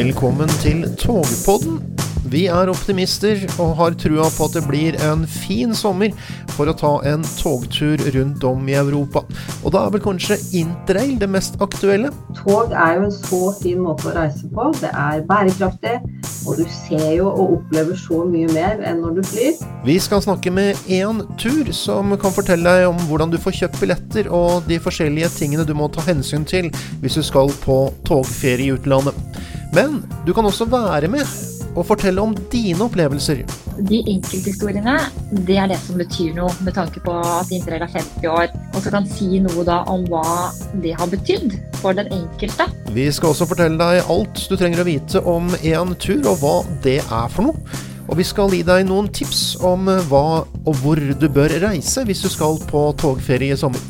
Velkommen til Togpodden. Vi er optimister og har trua på at det blir en fin sommer for å ta en togtur rundt om i Europa. Og da er vel kanskje interrail det mest aktuelle? Tog er jo en så fin måte å reise på. Det er bærekraftig, og du ser jo og opplever så mye mer enn når du flyr. Vi skal snakke med én tur som kan fortelle deg om hvordan du får kjøpt billetter og de forskjellige tingene du må ta hensyn til hvis du skal på togferie i utlandet. Men du kan også være med og fortelle om dine opplevelser. De enkelthistoriene det er det som betyr noe, med tanke på at Interrail er 50 år. Og så kan si noe da om hva det har betydd for den enkelte. Vi skal også fortelle deg alt du trenger å vite om en tur, og hva det er for noe. Og vi skal gi deg noen tips om hva og hvor du bør reise hvis du skal på togferie i sommer.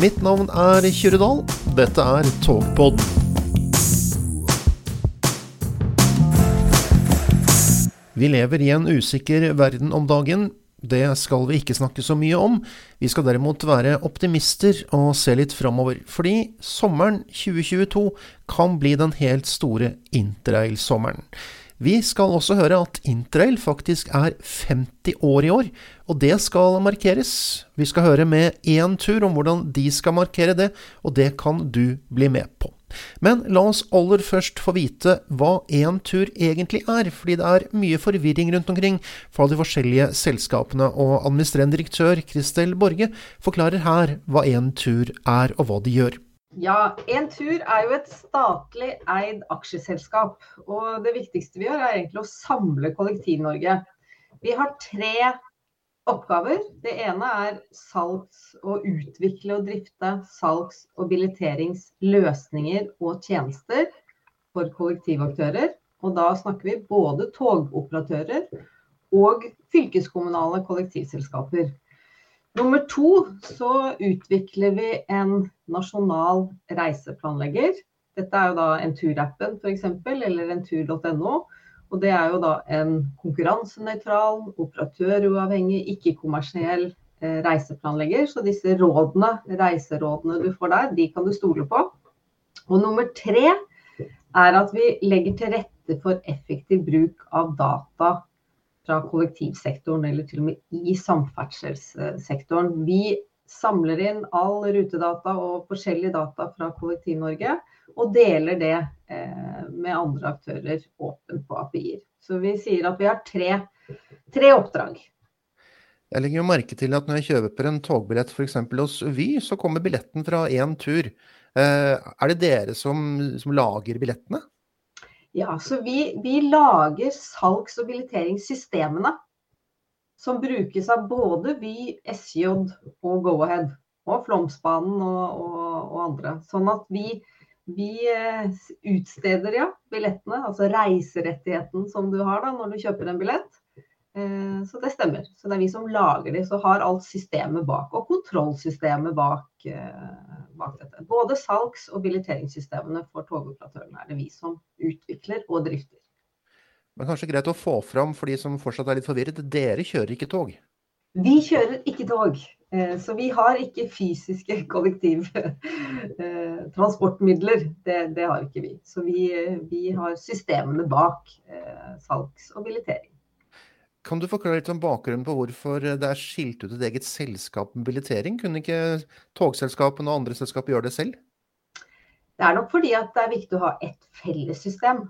Mitt navn er Kyrre Dahl. Dette er Togpod. Vi lever i en usikker verden om dagen. Det skal vi ikke snakke så mye om. Vi skal derimot være optimister og se litt framover. Fordi sommeren 2022 kan bli den helt store interrail-sommeren. Vi skal også høre at interrail faktisk er 50 år i år, og det skal markeres. Vi skal høre med én tur om hvordan de skal markere det, og det kan du bli med på. Men la oss aller først få vite hva en tur egentlig er, fordi det er mye forvirring rundt omkring fra de forskjellige selskapene, og administrerende direktør Kristel Borge forklarer her hva en tur er og hva de gjør. Ja, Entur er jo et statlig eid aksjeselskap. Og det viktigste vi gjør, er egentlig å samle Kollektiv-Norge. Vi har tre oppgaver. Det ene er salgs- å utvikle og drifte salgs- og billetteringsløsninger og tjenester for kollektivaktører. Og da snakker vi både togoperatører og fylkeskommunale kollektivselskaper. Nummer to så utvikler vi en nasjonal reiseplanlegger. Dette er jo da Entur-appen f.eks., eller entur.no. Og det er jo da en konkurransenøytral, operatøruavhengig, ikke-kommersiell eh, reiseplanlegger. Så disse rådene, reiserådene du får der, de kan du stole på. Og nummer tre er at vi legger til rette for effektiv bruk av data fra kollektivsektoren, eller til og med i samferdselssektoren. Vi samler inn all rutedata og forskjellige data fra Kollektiv-Norge, og deler det eh, med andre aktører åpent på API-er. Så vi sier at vi har tre, tre oppdrag. Jeg legger jo merke til at når jeg kjøper en togbillett f.eks. hos Vy, så kommer billetten fra én tur. Eh, er det dere som, som lager billettene? Ja, så vi, vi lager salgs- og billetteringssystemene. Som brukes av både Vy, SJ og Go-Ahead. Og Flåmsbanen og, og, og, andre. Sånn at vi, vi eh, utsteder ja, billettene, altså reiserettigheten som du har da når du kjøper en billett. Eh, så det stemmer. Så det er vi som lager de, så har alt systemet bak. Og kontrollsystemet bak, eh, bak dette. Både salgs- og billetteringssystemene for togoperatørene er det vi som utvikler og drifter. Men kanskje greit å få fram for de som fortsatt er litt forvirret, dere kjører ikke tog? Vi kjører ikke tog. Eh, så vi har ikke fysiske kollektivtransportmidler. Det, det, har ikke vi. Så vi, vi har systemene bak salgs- og billettering. Kan du forklare litt om bakgrunnen på hvorfor det er skilt ut et eget selskap med billettering? Kunne ikke togselskapene og andre selskaper gjøre det selv? Det er nok fordi at det er viktig å ha ett fellessystem.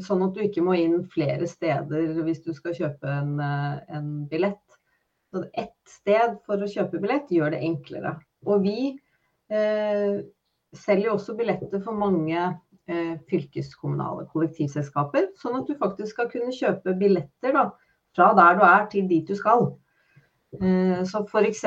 Sånn at du ikke må inn flere steder hvis du skal kjøpe en, en billett. Så ett sted for å kjøpe billett gjør det enklere. Og vi eh, selger også billetter for mange eh, fylkeskommunale kollektivselskaper. Sånn at du faktisk skal kunne kjøpe billetter da, fra der du er til dit du skal. Eh, så f.eks.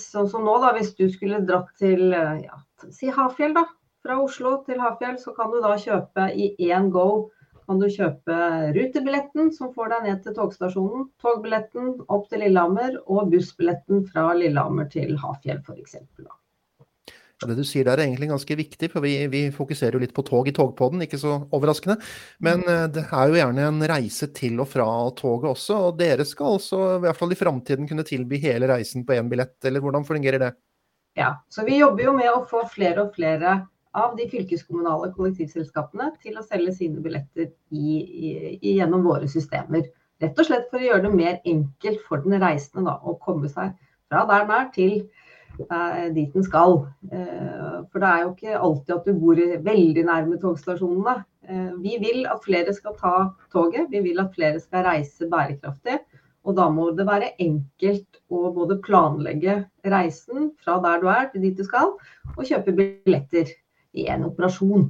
sånn som nå, da, hvis du skulle dratt til eh, ja, si Hafjell, da. Fra Oslo til Hafjell, så kan du da kjøpe i én go kan du kjøpe rutebilletten som får deg ned til togstasjonen, togbilletten opp til Lillehammer og bussbilletten fra Lillehammer til Hafjell f.eks. Det du sier der er egentlig ganske viktig, for vi, vi, fokuserer jo litt på tog i togpodden, ikke så overraskende. Men eh, det er jo gjerne en reise til og fra toget også, og dere skal altså i hvert fall i framtiden kunne tilby hele reisen på én billett, eller hvordan fungerer det? Ja, så vi jobber jo med å få flere og flere av de fylkeskommunale kollektivselskapene til å selge sine billetter i, i, gjennom våre systemer. Rett og slett for å gjøre det mer enkelt for den reisende da, å komme seg fra der den er til dit den skal. Eh, for det er jo ikke alltid at du bor veldig nærme togstasjonene. Eh, vi vil at flere skal ta toget, vi vil at flere skal reise bærekraftig. Og da må det være enkelt å både planlegge reisen fra der du er til dit du skal, og kjøpe billetter i en operasjon.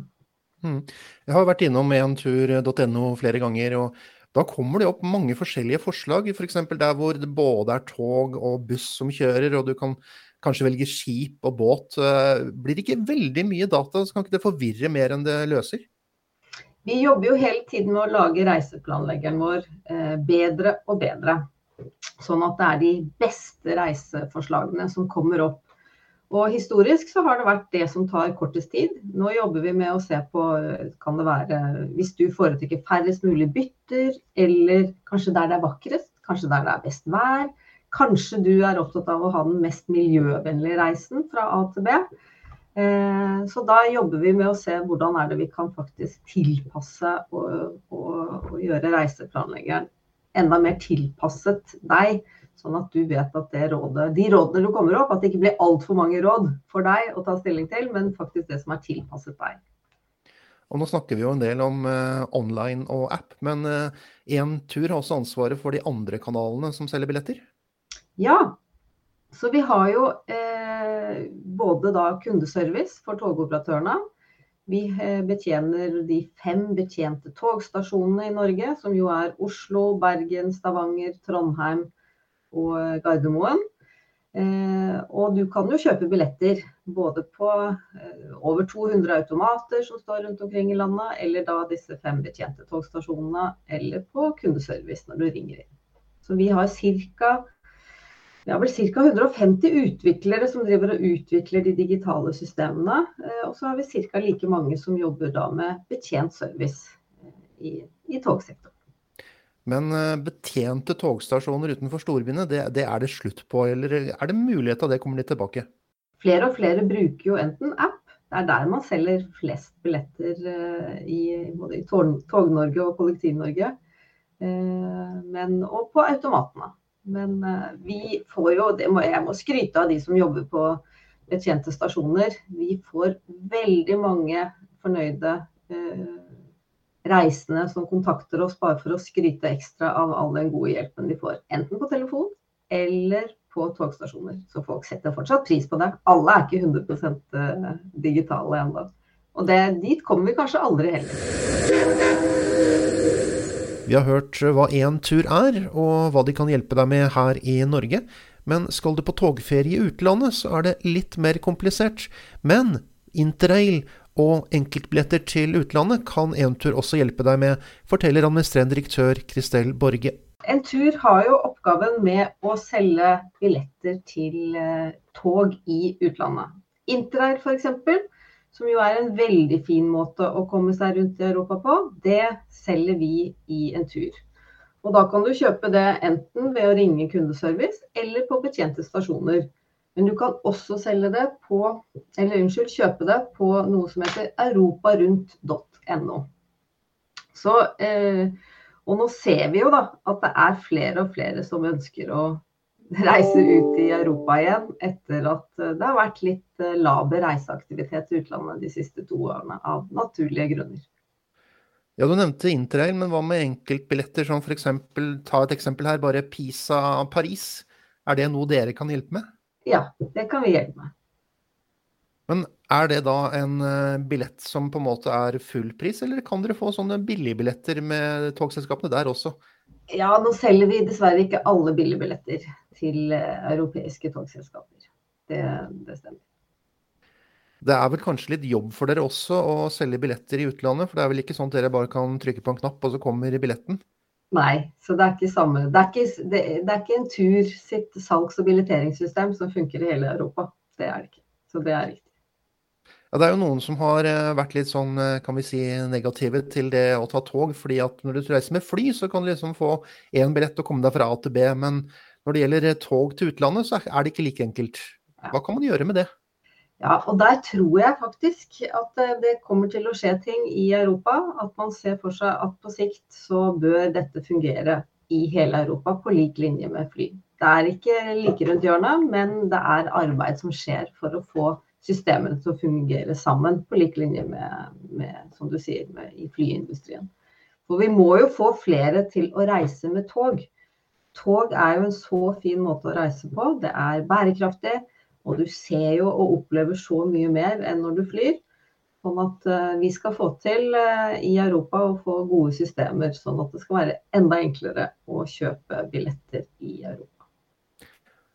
Mm. Jeg har vært innom entur.no flere ganger, og da kommer det opp mange forskjellige forslag. F.eks. For der hvor det både er tog og buss som kjører, og du kan kanskje velger skip og båt. Eh, blir det ikke veldig mye data, så kan ikke det forvirre mer enn det løser? Vi jobber jo hele tiden med å lage reiseplanleggeren vår eh, bedre og bedre. Sånn at det er de beste reiseforslagene som kommer opp. Og historisk så har det vært det som tar kortest tid. Nå jobber vi med å se på kan det være hvis du foretrekker færrest mulig bytter, eller kanskje der det er vakrest, kanskje der det er best vær. Kanskje du er opptatt av å ha den mest miljøvennlige reisen fra A til B. Eh, så da jobber vi med å se hvordan er det vi kan faktisk tilpasse og, og, og gjøre reiseplanleggeren enda mer tilpasset deg. Sånn at du vet at rådet, de rådene du kommer opp, at det ikke blir altfor mange råd for deg å ta stilling til, men faktisk det som er tilpasset deg. Og Nå snakker vi jo en del om uh, online og app, men uh, Entur har også ansvaret for de andre kanalene som selger billetter? Ja, så vi har jo eh, både da kundeservice for togoperatørene. Vi eh, betjener de fem betjente togstasjonene i Norge, som jo er Oslo, Bergen, Stavanger, Trondheim og Gardermoen. Eh, og du kan jo kjøpe billetter både på eh, over 200 automater som står rundt omkring i landet, eller da disse fem betjente togstasjonene, eller på kundeservice når du ringer inn. Så vi har ca. Vi har vel ca. 150 utviklere som driver og utvikler de digitale systemene. Eh, og så har vi ca. like mange som jobber da med betjent service eh, i, i togsektoren. Men eh, betjente togstasjoner utenfor storbyene, det, det, er det slutt på? Eller er det mulighet at det kommer litt tilbake? Flere og flere bruker jo enten app. Det er der man selger flest billetter i både i Tog-Norge og Kollektiv-Norge. Men, og på automatene. Men uh, vi får jo, må, jeg må skryte av de som jobber på betjente stasjoner. Vi får veldig mange fornøyde uh, reisende som kontakter oss bare for å skryte ekstra av all den gode hjelpen de får. Enten på telefon eller på togstasjoner. Så folk setter fortsatt pris på det. Alle er ikke 100 eh, digitale ennå. Og det, dit kommer vi kanskje aldri heller. Vi har hørt hva Entur er, og hva de kan hjelpe deg med her i Norge. Men skal du på togferie i utlandet, så er det litt mer komplisert. Men interrail og enkeltbilletter til utlandet kan Entur også hjelpe deg med, forteller administrerende direktør Kristel Borge. Entur har jo oppgaven med å selge billetter til eh, tog i utlandet. Interrail f.eks som jo er en veldig fin måte å komme seg rundt i Europa på, det selger vi i en tur. Og da kan du kjøpe det enten ved å ringe kundeservice eller på betjente stasjoner. Men du kan også det på, unnskyld, kjøpe det på noe som heter europarundt.no. Eh, og nå ser vi jo da at det er flere og flere som ønsker å reiser ut i Europa igjen etter at eh, det har vært litt eh, laber reiseaktivitet i utlandet de siste to årene, av naturlige grunner. Ja, Du nevnte interrail, men hva med enkeltbilletter som f.eks. Ta et eksempel her, bare Pisa-Paris. Er det noe dere kan hjelpe med? Ja, det kan vi hjelpe med. Men er det da en eh, billett som på en måte er full pris, eller kan dere få sånne billigbilletter med togselskapene der også? Ja, nå selger vi dessverre ikke alle billigbilletter til eh, europeiske togselskaper. Det, det, stemmer. Det er vel kanskje litt jobb for dere også å selge billetter i utlandet? For det er vel ikke sånn at dere bare kan trykke på en knapp, og så kommer billetten? Nei, så det er ikke samme. Det er ikke, det, det er ikke en tur sitt salgs- og billetteringssystem som funker i hele Europa. Det er det ikke. Så det er riktig. Ja, Det er jo noen som har eh, vært litt sånn, eh, kan vi si, negative til det å ta tog. fordi at når du reiser med fly, så kan du liksom få én billett og komme deg fra A til B. Men når det gjelder eh, tog til utlandet, så er det ikke like enkelt. Hva kan man gjøre med det? Ja, og der tror jeg faktisk at eh, det kommer til å skje ting i Europa. At man ser for seg at på sikt så bør dette fungere i hele Europa på lik linje med fly. Det er ikke like rundt hjørnet, men det er arbeid som skjer for å få systemene til å fungere sammen på lik linje med, med som du sier, med, i flyindustrien. For vi må jo få flere til å reise med tog. Tog er jo en så fin måte å reise på. Det er bærekraftig. Og du ser jo og opplever så mye mer enn når du flyr. Sånn at uh, vi skal få til uh, i Europa å få gode systemer, sånn at det skal være enda enklere å kjøpe billetter i Europa.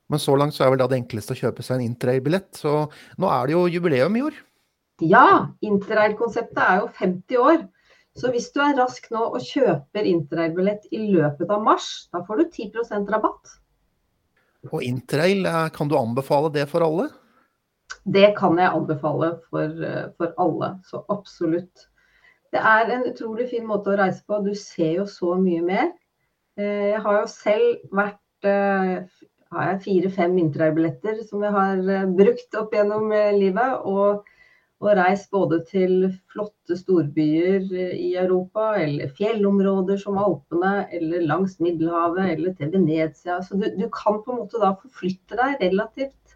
Men så langt så er vel da det enkleste å kjøpe seg en interrail-billett. Så nå er det jo jubileum i år. Ja, interrail-konseptet er jo 50 år. Så hvis du er rask nå og kjøper interrail-billett i løpet av mars, da får du 10% rabatt. Og interrail, eh, kan du anbefale det for alle? Det kan jeg anbefale for, eh, for, alle, så absolutt. Det er en utrolig fin måte å reise på. Du ser jo så mye mer. Eh, jeg har jo selv vært har jeg fire-fem interrail-billetter som jeg har brukt opp gjennom livet. Og og reist både til flotte storbyer i Europa, eller fjellområder som Alpene, eller langs Middelhavet, eller til Venezia. Så du, du kan på en måte da forflytte deg relativt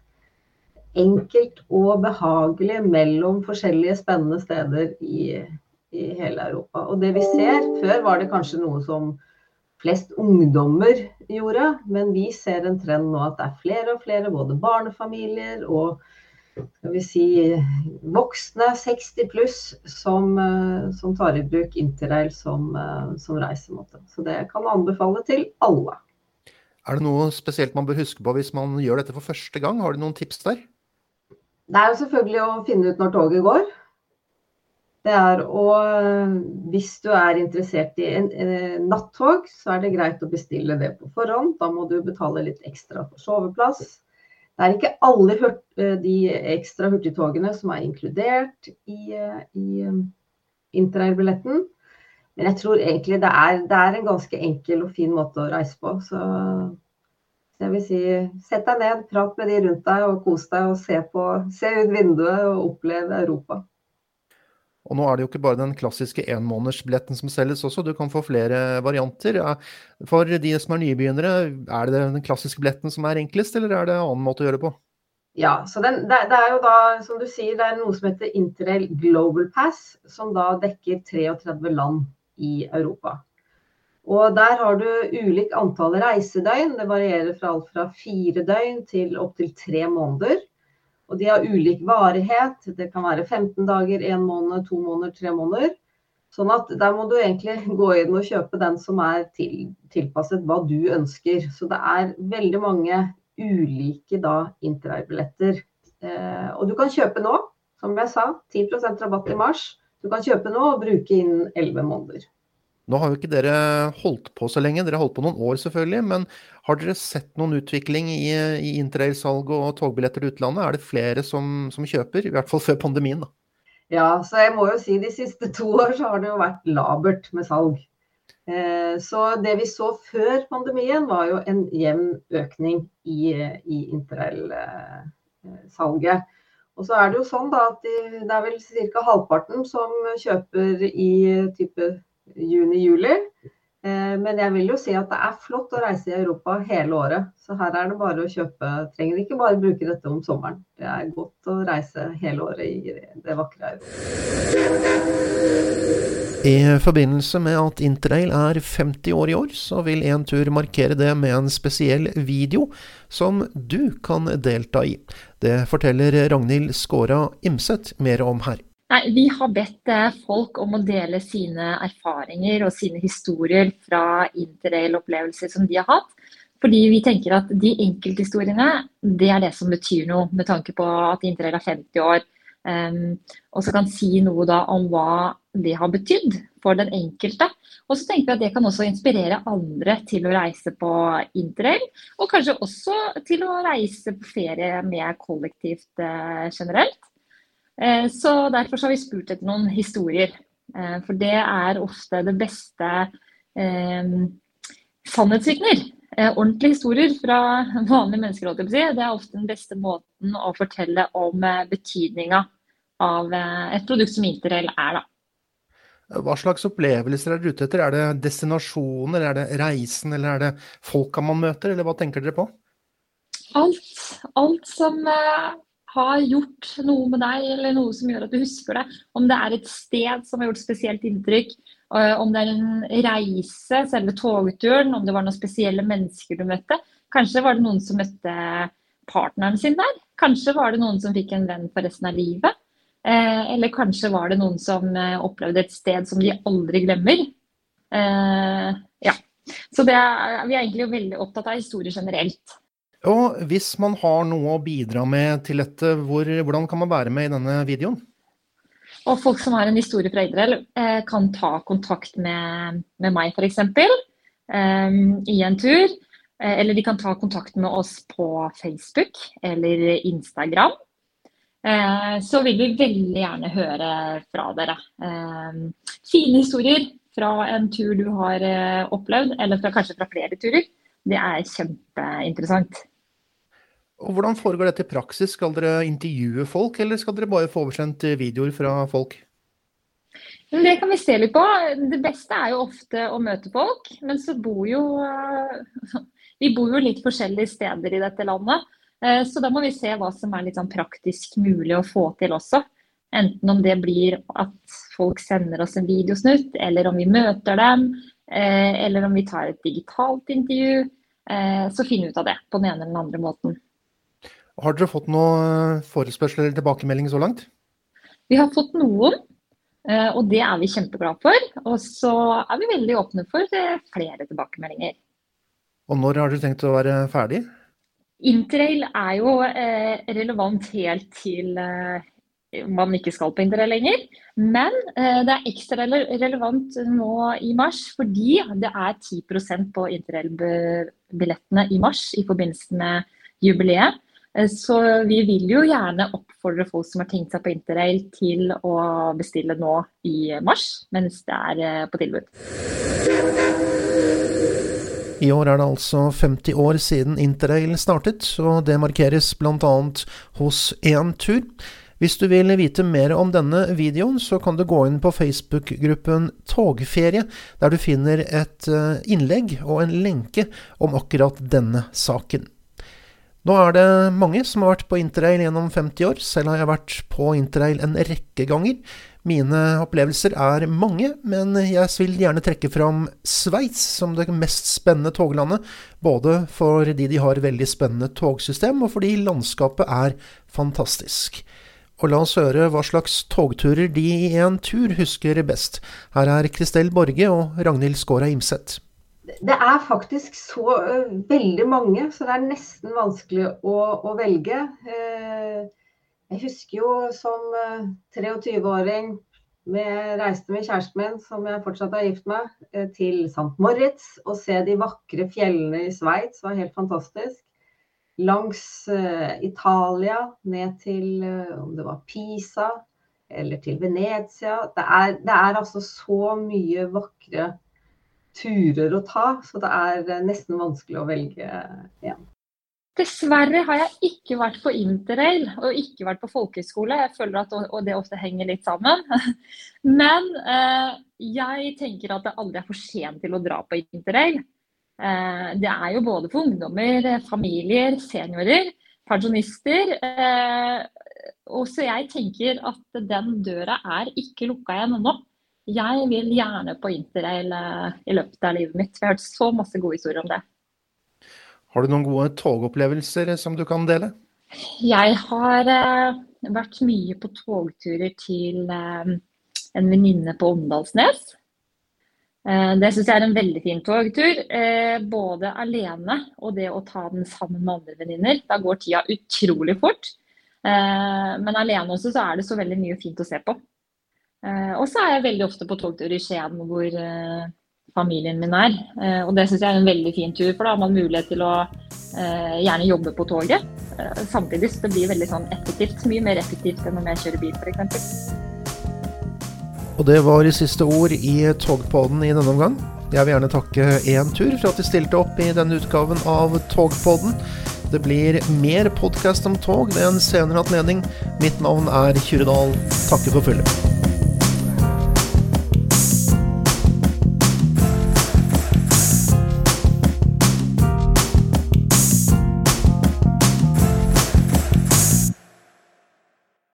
enkelt og behagelig mellom forskjellige spennende steder i, i hele Europa. Og det vi ser, før var det kanskje noe som flest ungdommer gjorde, men vi ser en trend nå at det er flere og flere, både barnefamilier og skal vi si, voksne 60 pluss som, eh, som tar i bruk interrail som, eh, som reisemåte. Så det kan anbefale til alle. Er det noe spesielt man bør huske på hvis man gjør dette for første gang? Har du noen tips der? Det er jo selvfølgelig å finne ut når toget går. Det er å Hvis du er interessert i en, en nattog, så er det greit å bestille det på forhånd. Da må du betale litt ekstra for soveplass. Det er ikke alle hurt, de ekstra hurtigtogene som er inkludert i, eh, i eh, interrail-billetten. Men jeg tror egentlig det er, det er, en ganske enkel og fin måte å reise på. Så jeg vil si sett deg ned, prat med de rundt deg og kos deg og se, på, se ut vinduet og opplev Europa. Og nå er det jo ikke bare den klassiske enmånedersbilletten som selges også, du kan få flere varianter. For de som er nybegynnere, er det den klassiske billetten som er enklest, eller er det en annen måte å gjøre det på? Ja, så den, det, det, er jo da, som du sier, det er noe som heter Interrail Global Pass, som da dekker 33 land i Europa. Og der har du ulik antall reisedøgn. Det varierer fra alt fra fire døgn til opptil tre måneder. Og de har ulik varighet. Det kan være 15 dager, 1 måned, 2 måneder, 3 måneder. Sånn at der må du egentlig gå inn og kjøpe den som er til, tilpasset hva du ønsker. Så det er veldig mange ulike da interrail-billetter. Eh, og du kan kjøpe nå, som jeg sa, 10% rabatt i mars. Du kan kjøpe nå og bruke innen 11 måneder. Nå har jo ikke dere holdt på så lenge, dere har holdt på noen år selvfølgelig. Men har dere sett noen utvikling i, i interrail-salg og togbilletter til utlandet? Er det flere som, som, kjøper, i hvert fall før pandemien? da? Ja, så jeg må jo si de siste to år så har det jo vært labert med salg. Eh, så det vi så før pandemien var jo en jevn økning i, i interrail-salget. Og så er det jo sånn da at de, det er vel ca. halvparten som kjøper i type juni-juli. Eh, men jeg vil jo si at det er flott å reise i Europa hele året. Så her er det bare å kjøpe. Trenger ikke bare bruke dette om sommeren. Det er godt å reise hele året i det vakre Europa. I forbindelse med at Interrail er 50 år i år, så vil Entur markere det med en spesiell video som du kan delta i. Det forteller Ragnhild Skåra Imset mer om her. Nei, Vi har bedt eh, folk om å dele sine erfaringer og sine historier fra interrail-opplevelser som de har hatt. Fordi vi tenker at de enkelthistoriene, det er det som betyr noe, med tanke på at interrail er 50 år. Um, og så kan si noe da om hva det har betydd for den enkelte. Og så tenker vi at det kan også inspirere andre til å reise på interrail. Og kanskje også til å reise på ferie mer kollektivt uh, generelt. Eh, så derfor har vi spurt etter noen historier. Eh, for det er ofte det beste eh, sannhetsvitner Eh, ordentlige historier fra vanlige mennesker, det er ofte den beste måten å fortelle om betydninga av et produkt som Interrail er. da. Hva slags opplevelser er dere ute etter? Er det destinasjoner, er det reisen, eller er det folka man møter, eller hva tenker dere på? Alt. Alt som har gjort noe med deg, eller noe som gjør at du husker det. Om det er et sted som har gjort spesielt inntrykk, uh, om det er en reise, selve togturen, om det var noen spesielle mennesker du møtte. Kanskje var det noen som møtte partneren sin der. Kanskje var det noen som fikk en venn for resten av livet. Eh, eller kanskje var det noen som eh, opplevde et sted som de aldri glemmer. Eh, ja. Så er, vi er egentlig veldig opptatt av historie generelt. Og hvis man har noe å bidra med til dette, hvor, hvordan kan man være med i denne videoen? Og folk som har en historie fra Israel, kan ta kontakt med, med meg f.eks. Um, i en tur. Eller de kan ta kontakt med oss på Facebook eller Instagram. Eh, så vil vi veldig gjerne høre fra dere. Eh, fine historier fra en tur du har eh, opplevd, eller fra, kanskje fra flere turer. Det er kjempeinteressant. Og Hvordan foregår dette i praksis? Skal dere intervjue folk, eller skal dere bare få oversendt videoer fra folk? Det kan vi se litt på. Det beste er jo ofte å møte folk. Men så bor jo Vi bor jo litt forskjellige steder i dette landet. Eh, så da må vi se hva som er litt sånn praktisk mulig å få til også. Enten om det blir at folk sender oss en videosnutt, eller om vi møter dem, eh, eller om vi tar et digitalt intervju. Eh, så finn ut av det på den ene eller den andre måten. Har dere fått noen forespørsler eller tilbakemeldinger så langt? Vi har fått noen, og det er vi kjempeglade for. Og så er vi veldig åpne for flere tilbakemeldinger. Og når har dere tenkt å være ferdig? Interrail er jo eh, relevant helt til eh, man ikke skal på interrail lenger. Men eh, det er ekstra relevant nå i mars fordi det er 10% på interrail-billettene i mars i forbindelse med jubileet. Eh, så vi vil jo gjerne oppfordre folk som har tenkt seg på interrail til å bestille nå i mars, mens det er eh, på tilbud. I år er det altså 50 år siden Interrail startet, og det markeres bl.a. hos Entur. Hvis du vil vite mer om denne videoen, så kan du gå inn på Facebook-gruppen Togferie, der du finner et eh, innlegg og en lenke om akkurat denne saken. Nå er det mange som har vært på interrail gjennom 50 år, selv har jeg vært på interrail en rekke ganger. Mine opplevelser er mange, men jeg vil gjerne trekke fram Sveits som det mest spennende toglandet. Både fordi de har veldig spennende togsystem, og fordi landskapet er fantastisk. Og la oss høre hva slags togturer de i en tur husker best. Her er Kristel Borge og Ragnhild Skåra Imseth. Det er faktisk så uh, veldig mange, så det er nesten vanskelig å, å velge. Uh, jeg husker jo som 23-åring eh, reiste med kjæresten min, som jeg fortsatt er gift med, eh, til St. Moritz. Og se de vakre fjellene i Sveits var helt fantastisk. Langs uh, Italia, ned til uh, om det var Pisa eller til Venezia. Det er, det er altså så mye vakre turer å ta, så det er nesten vanskelig å velge én. Dessverre har jeg ikke vært på interrail og ikke vært på folkehøyskole. Jeg føler at og det ofte henger litt sammen. Men eh, jeg tenker at det aldri er for sent til å dra på interrail. Eh, det er jo både for ungdommer, familier, seniorer, pensjonister. Eh, og så jeg tenker at den døra er ikke lukka igjen ennå. Jeg vil gjerne på interrail eh, i løpet av livet mitt. Jeg har hørt så masse gode historier om det. Har du noen gode togopplevelser som du kan dele? Jeg har vært mye på togturer til en venninne på Åndalsnes. Uh, det syns jeg er en veldig fin togtur. både alene og det å ta den sammen med andre venninner. Da går tida utrolig fort. men alene også så er det så veldig mye fint å se på. og så er jeg veldig ofte på togtur i Skien hvor familien min er. Eh, og det syns jeg er en veldig fin tur, for da har man mulighet til å eh, gjerne jobbe på toget. Eh, samtidig så det blir veldig sånn effektivt. Mye mer effektivt enn om jeg kjører bil, f.eks. Og det var i siste ord i Togpodden i denne omgang. Jeg vil gjerne takke Entur for at de stilte opp i denne utgaven av Togpodden. Det blir mer podkast om tog ved en senere anledning. Mitt navn er Kyrre Dahl. Takker for følget.